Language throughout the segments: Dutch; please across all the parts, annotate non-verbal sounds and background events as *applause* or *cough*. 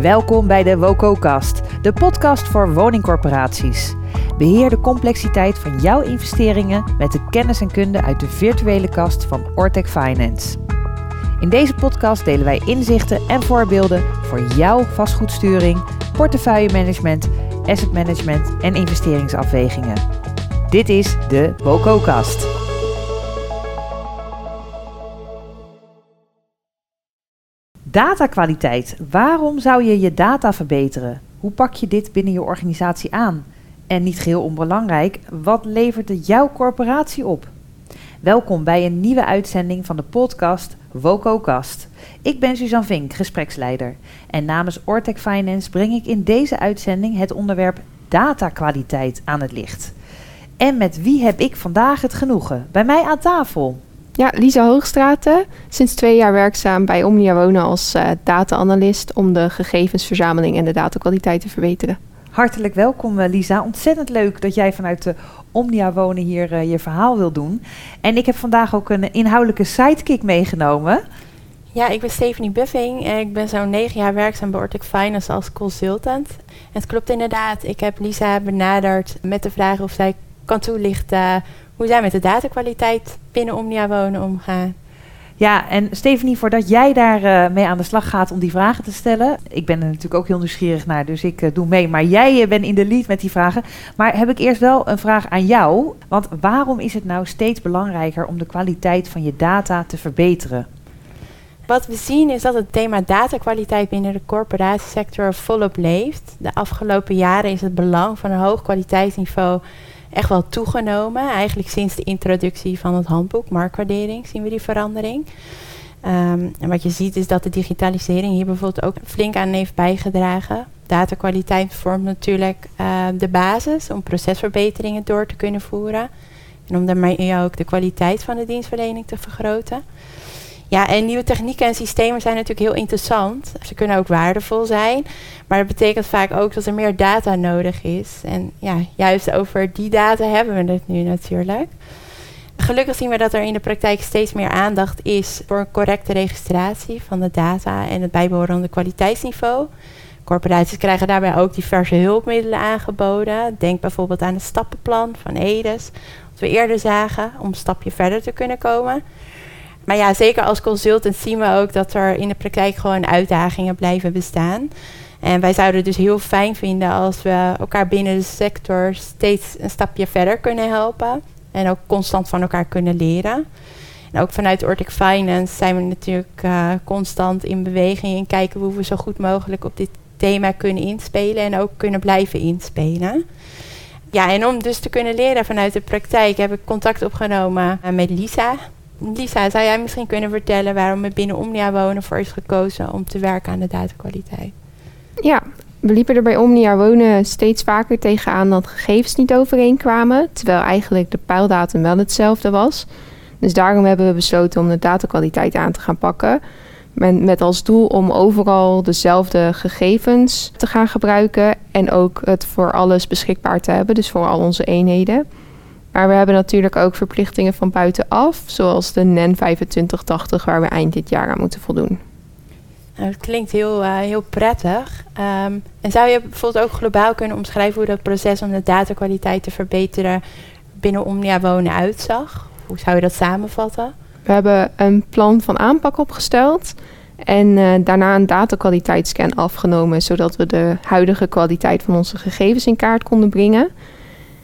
Welkom bij de WOCO-kast, de podcast voor woningcorporaties. Beheer de complexiteit van jouw investeringen met de kennis en kunde uit de virtuele kast van Ortec Finance. In deze podcast delen wij inzichten en voorbeelden voor jouw vastgoedsturing, portefeuillemanagement, asset management en investeringsafwegingen. Dit is de WOCO-kast. Datakwaliteit. Waarom zou je je data verbeteren? Hoe pak je dit binnen je organisatie aan? En niet geheel onbelangrijk, wat levert het jouw corporatie op? Welkom bij een nieuwe uitzending van de podcast WOCOcast. Ik ben Suzanne Vink, gespreksleider. En namens Ortec Finance breng ik in deze uitzending het onderwerp datakwaliteit aan het licht. En met wie heb ik vandaag het genoegen? Bij mij aan tafel. Ja, Lisa Hoogstraten, sinds twee jaar werkzaam bij Omnia Wonen als uh, data-analyst om de gegevensverzameling en de datakwaliteit te verbeteren. Hartelijk welkom eh, Lisa. Ontzettend leuk dat jij vanuit de Omnia Wonen hier uh, je verhaal wil doen. En ik heb vandaag ook een inhoudelijke sidekick meegenomen. Ja, ik ben Stephanie Buffing en ik ben zo'n negen jaar werkzaam bij Ortic Finance als consultant. En het klopt inderdaad, ik heb Lisa benaderd met de vraag of zij kan toelichten hoe zij met de datakwaliteit binnen Omnia Wonen omgaan. Ja, en Stephanie, voordat jij daar uh, mee aan de slag gaat om die vragen te stellen. Ik ben er natuurlijk ook heel nieuwsgierig naar, dus ik uh, doe mee. Maar jij uh, bent in de lead met die vragen. Maar heb ik eerst wel een vraag aan jou. Want waarom is het nou steeds belangrijker om de kwaliteit van je data te verbeteren? Wat we zien is dat het thema datakwaliteit binnen de corporatiesector volop leeft. De afgelopen jaren is het belang van een hoog kwaliteitsniveau echt wel toegenomen. Eigenlijk sinds de introductie van het handboek marktwaardering zien we die verandering. Um, en wat je ziet is dat de digitalisering hier bijvoorbeeld ook flink aan heeft bijgedragen. Datakwaliteit vormt natuurlijk uh, de basis om procesverbeteringen door te kunnen voeren. En om daarmee ook de kwaliteit van de dienstverlening te vergroten. Ja, en nieuwe technieken en systemen zijn natuurlijk heel interessant. Ze kunnen ook waardevol zijn. Maar dat betekent vaak ook dat er meer data nodig is. En ja, juist over die data hebben we het nu natuurlijk. Gelukkig zien we dat er in de praktijk steeds meer aandacht is voor een correcte registratie van de data en het bijbehorende kwaliteitsniveau. Corporaties krijgen daarbij ook diverse hulpmiddelen aangeboden. Denk bijvoorbeeld aan het stappenplan van EDES, wat we eerder zagen, om een stapje verder te kunnen komen. Maar ja, zeker als consultant zien we ook dat er in de praktijk gewoon uitdagingen blijven bestaan. En wij zouden het dus heel fijn vinden als we elkaar binnen de sector steeds een stapje verder kunnen helpen. En ook constant van elkaar kunnen leren. En ook vanuit Ortic Finance zijn we natuurlijk uh, constant in beweging en kijken hoe we zo goed mogelijk op dit thema kunnen inspelen en ook kunnen blijven inspelen. Ja, en om dus te kunnen leren vanuit de praktijk heb ik contact opgenomen met Lisa. Lisa, zou jij misschien kunnen vertellen waarom het binnen Omnia Wonen voor is gekozen om te werken aan de datakwaliteit? Ja, we liepen er bij Omnia Wonen steeds vaker tegenaan dat gegevens niet overeenkwamen, terwijl eigenlijk de pijldatum wel hetzelfde was. Dus daarom hebben we besloten om de datakwaliteit aan te gaan pakken. Met als doel om overal dezelfde gegevens te gaan gebruiken en ook het voor alles beschikbaar te hebben, dus voor al onze eenheden. Maar we hebben natuurlijk ook verplichtingen van buitenaf, zoals de NEN 2580, waar we eind dit jaar aan moeten voldoen. Nou, dat klinkt heel, uh, heel prettig. Um, en zou je bijvoorbeeld ook globaal kunnen omschrijven hoe dat proces om de datakwaliteit te verbeteren binnen Omnia Wonen uitzag? Hoe zou je dat samenvatten? We hebben een plan van aanpak opgesteld en uh, daarna een datakwaliteitsscan afgenomen, zodat we de huidige kwaliteit van onze gegevens in kaart konden brengen.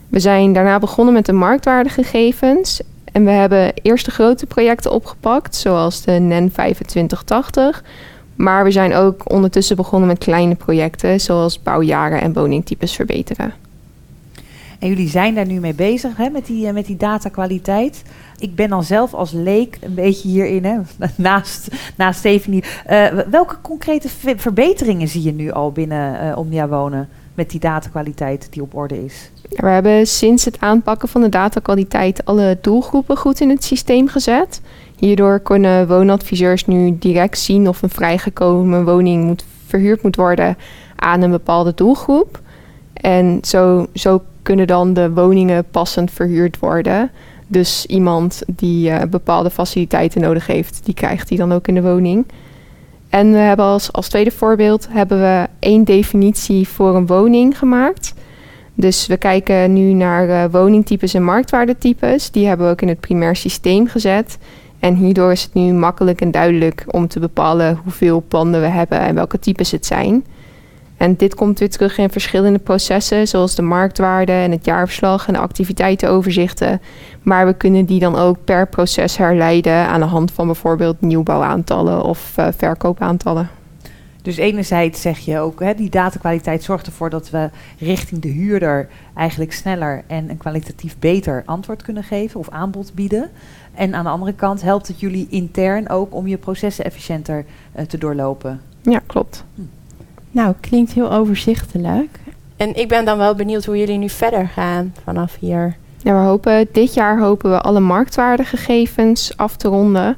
We zijn daarna begonnen met de marktwaardegegevens. En we hebben eerste grote projecten opgepakt, zoals de NEN 2580. Maar we zijn ook ondertussen begonnen met kleine projecten, zoals bouwjaren en woningtypes verbeteren. En jullie zijn daar nu mee bezig hè, met, die, met die datakwaliteit. Ik ben dan zelf als leek een beetje hierin, hè, *laughs* naast, naast Stephanie. Uh, welke concrete verbeteringen zie je nu al binnen uh, Omnia Wonen met die datakwaliteit die op orde is? We hebben sinds het aanpakken van de datakwaliteit alle doelgroepen goed in het systeem gezet. Hierdoor kunnen woonadviseurs nu direct zien of een vrijgekomen woning moet, verhuurd moet worden aan een bepaalde doelgroep. En zo, zo kunnen dan de woningen passend verhuurd worden. Dus iemand die uh, bepaalde faciliteiten nodig heeft, die krijgt die dan ook in de woning. En we hebben als, als tweede voorbeeld hebben we één definitie voor een woning gemaakt. Dus we kijken nu naar uh, woningtypes en marktwaardetypes. Die hebben we ook in het primair systeem gezet. En hierdoor is het nu makkelijk en duidelijk om te bepalen hoeveel panden we hebben en welke types het zijn. En dit komt weer terug in verschillende processen, zoals de marktwaarde en het jaarverslag en de activiteitenoverzichten. Maar we kunnen die dan ook per proces herleiden aan de hand van bijvoorbeeld nieuwbouwaantallen of uh, verkoopaantallen. Dus enerzijds zeg je ook, hè, die datakwaliteit zorgt ervoor dat we richting de huurder eigenlijk sneller en een kwalitatief beter antwoord kunnen geven of aanbod bieden. En aan de andere kant helpt het jullie intern ook om je processen efficiënter uh, te doorlopen. Ja, klopt. Hm. Nou, klinkt heel overzichtelijk. En ik ben dan wel benieuwd hoe jullie nu verder gaan vanaf hier. Ja, we hopen dit jaar hopen we alle marktwaardegegevens af te ronden.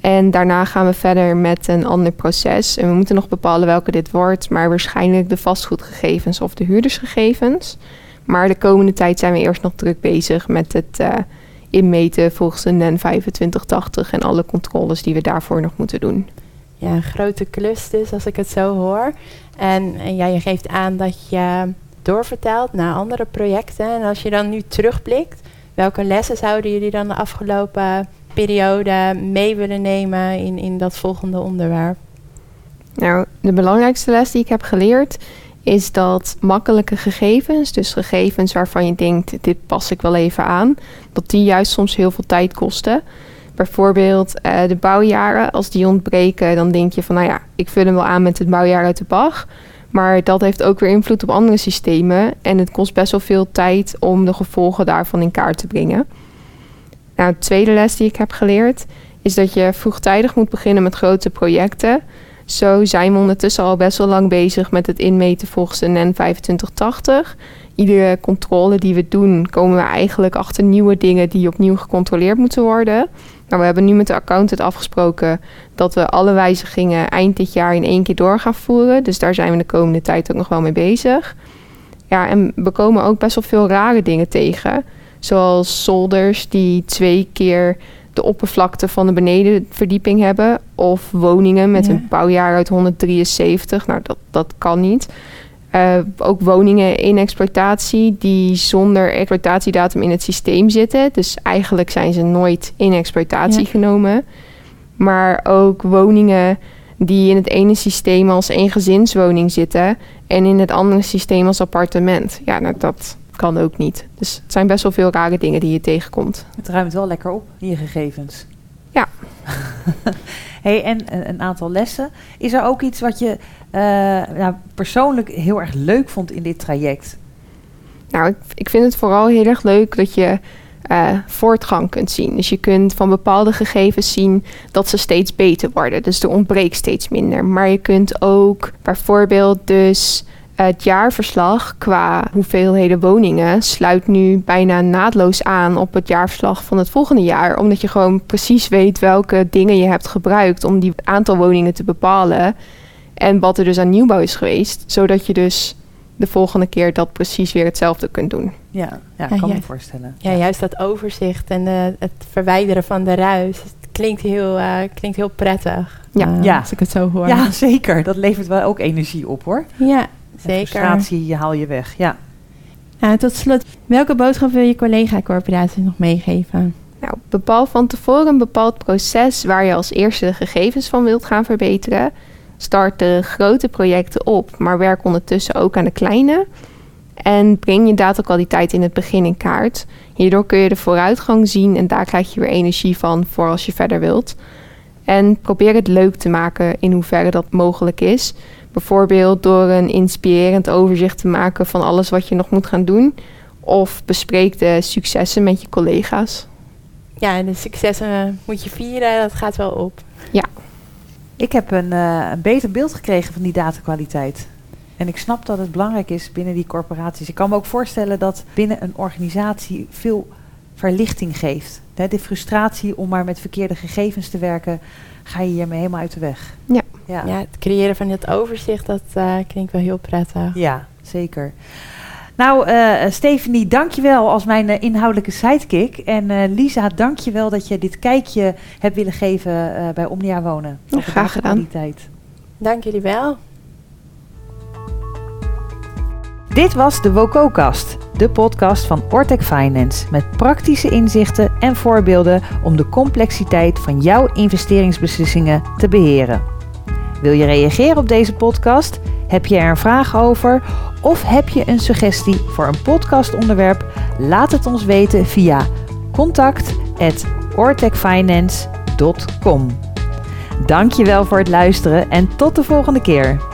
En daarna gaan we verder met een ander proces. En we moeten nog bepalen welke dit wordt, maar waarschijnlijk de vastgoedgegevens of de huurdersgegevens. Maar de komende tijd zijn we eerst nog druk bezig met het uh, inmeten volgens de NEN 2580 en alle controles die we daarvoor nog moeten doen. Ja, een grote klus dus, als ik het zo hoor. En, en ja, je geeft aan dat je doorvertelt naar andere projecten. En als je dan nu terugblikt, welke lessen zouden jullie dan de afgelopen periode mee willen nemen in, in dat volgende onderwerp? Nou, de belangrijkste les die ik heb geleerd is dat makkelijke gegevens, dus gegevens waarvan je denkt, dit pas ik wel even aan, dat die juist soms heel veel tijd kosten. Bijvoorbeeld uh, de bouwjaren, als die ontbreken, dan denk je van, nou ja, ik vul hem wel aan met het bouwjaar uit de BAG. Maar dat heeft ook weer invloed op andere systemen. En het kost best wel veel tijd om de gevolgen daarvan in kaart te brengen. Nou, de tweede les die ik heb geleerd is dat je vroegtijdig moet beginnen met grote projecten. Zo zijn we ondertussen al best wel lang bezig met het inmeten volgens de NEN 2580. Iedere controle die we doen, komen we eigenlijk achter nieuwe dingen die opnieuw gecontroleerd moeten worden. Nou, we hebben nu met de accountant afgesproken dat we alle wijzigingen eind dit jaar in één keer door gaan voeren. Dus daar zijn we de komende tijd ook nog wel mee bezig. Ja, en we komen ook best wel veel rare dingen tegen. Zoals zolders die twee keer de oppervlakte van de benedenverdieping hebben. Of woningen met een bouwjaar uit 173. Nou, dat, dat kan niet. Uh, ook woningen in exploitatie die zonder exploitatiedatum in het systeem zitten. Dus eigenlijk zijn ze nooit in exploitatie genomen. Maar ook woningen die in het ene systeem als eengezinswoning zitten en in het andere systeem als appartement. Ja, nou, dat kan ook niet. Dus het zijn best wel veel rare dingen die je tegenkomt. Het ruimt wel lekker op, je gegevens. Ja. *laughs* hey, en een aantal lessen. Is er ook iets wat je uh, nou, persoonlijk heel erg leuk vond in dit traject? Nou, ik, ik vind het vooral heel erg leuk dat je uh, voortgang kunt zien. Dus je kunt van bepaalde gegevens zien dat ze steeds beter worden. Dus er ontbreekt steeds minder. Maar je kunt ook bijvoorbeeld dus het jaarverslag qua hoeveelheden woningen sluit nu bijna naadloos aan op het jaarverslag van het volgende jaar. Omdat je gewoon precies weet welke dingen je hebt gebruikt om die aantal woningen te bepalen. En wat er dus aan nieuwbouw is geweest. Zodat je dus de volgende keer dat precies weer hetzelfde kunt doen. Ja, ja kan me voorstellen. Ja, juist dat overzicht en uh, het verwijderen van de ruis. Het klinkt heel, uh, klinkt heel prettig. Ja. Uh, ja, als ik het zo hoor. Ja, zeker. Dat levert wel ook energie op hoor. Ja, zeker. frustratie haal je weg, ja. Nou, tot slot, welke boodschap wil je collega-corporaties nog meegeven? Nou, bepaal van tevoren een bepaald proces waar je als eerste de gegevens van wilt gaan verbeteren. Start de grote projecten op, maar werk ondertussen ook aan de kleine. En breng je datakwaliteit in het begin in kaart. Hierdoor kun je de vooruitgang zien en daar krijg je weer energie van voor als je verder wilt. En probeer het leuk te maken in hoeverre dat mogelijk is. Bijvoorbeeld door een inspirerend overzicht te maken van alles wat je nog moet gaan doen. Of bespreek de successen met je collega's. Ja, en de successen moet je vieren, dat gaat wel op. Ja. Ik heb een, uh, een beter beeld gekregen van die datakwaliteit. En ik snap dat het belangrijk is binnen die corporaties. Ik kan me ook voorstellen dat binnen een organisatie veel verlichting geeft. de frustratie om maar met verkeerde gegevens te werken, ga je hiermee helemaal uit de weg. Ja, ja. ja het creëren van dit overzicht, dat uh, klinkt wel heel prettig. Ja, zeker. Nou, uh, Stephanie, dankjewel als mijn uh, inhoudelijke sidekick. En uh, Lisa, dankjewel dat je dit kijkje hebt willen geven bij Omnia Wonen. Ja, graag gedaan. Dank jullie wel. Dit was de WOCO-kast, de podcast van Ortec Finance met praktische inzichten en voorbeelden om de complexiteit van jouw investeringsbeslissingen te beheren. Wil je reageren op deze podcast? Heb je er een vraag over? Of heb je een suggestie voor een podcastonderwerp? Laat het ons weten via contact@ortecfinance.com. Dankjewel voor het luisteren en tot de volgende keer.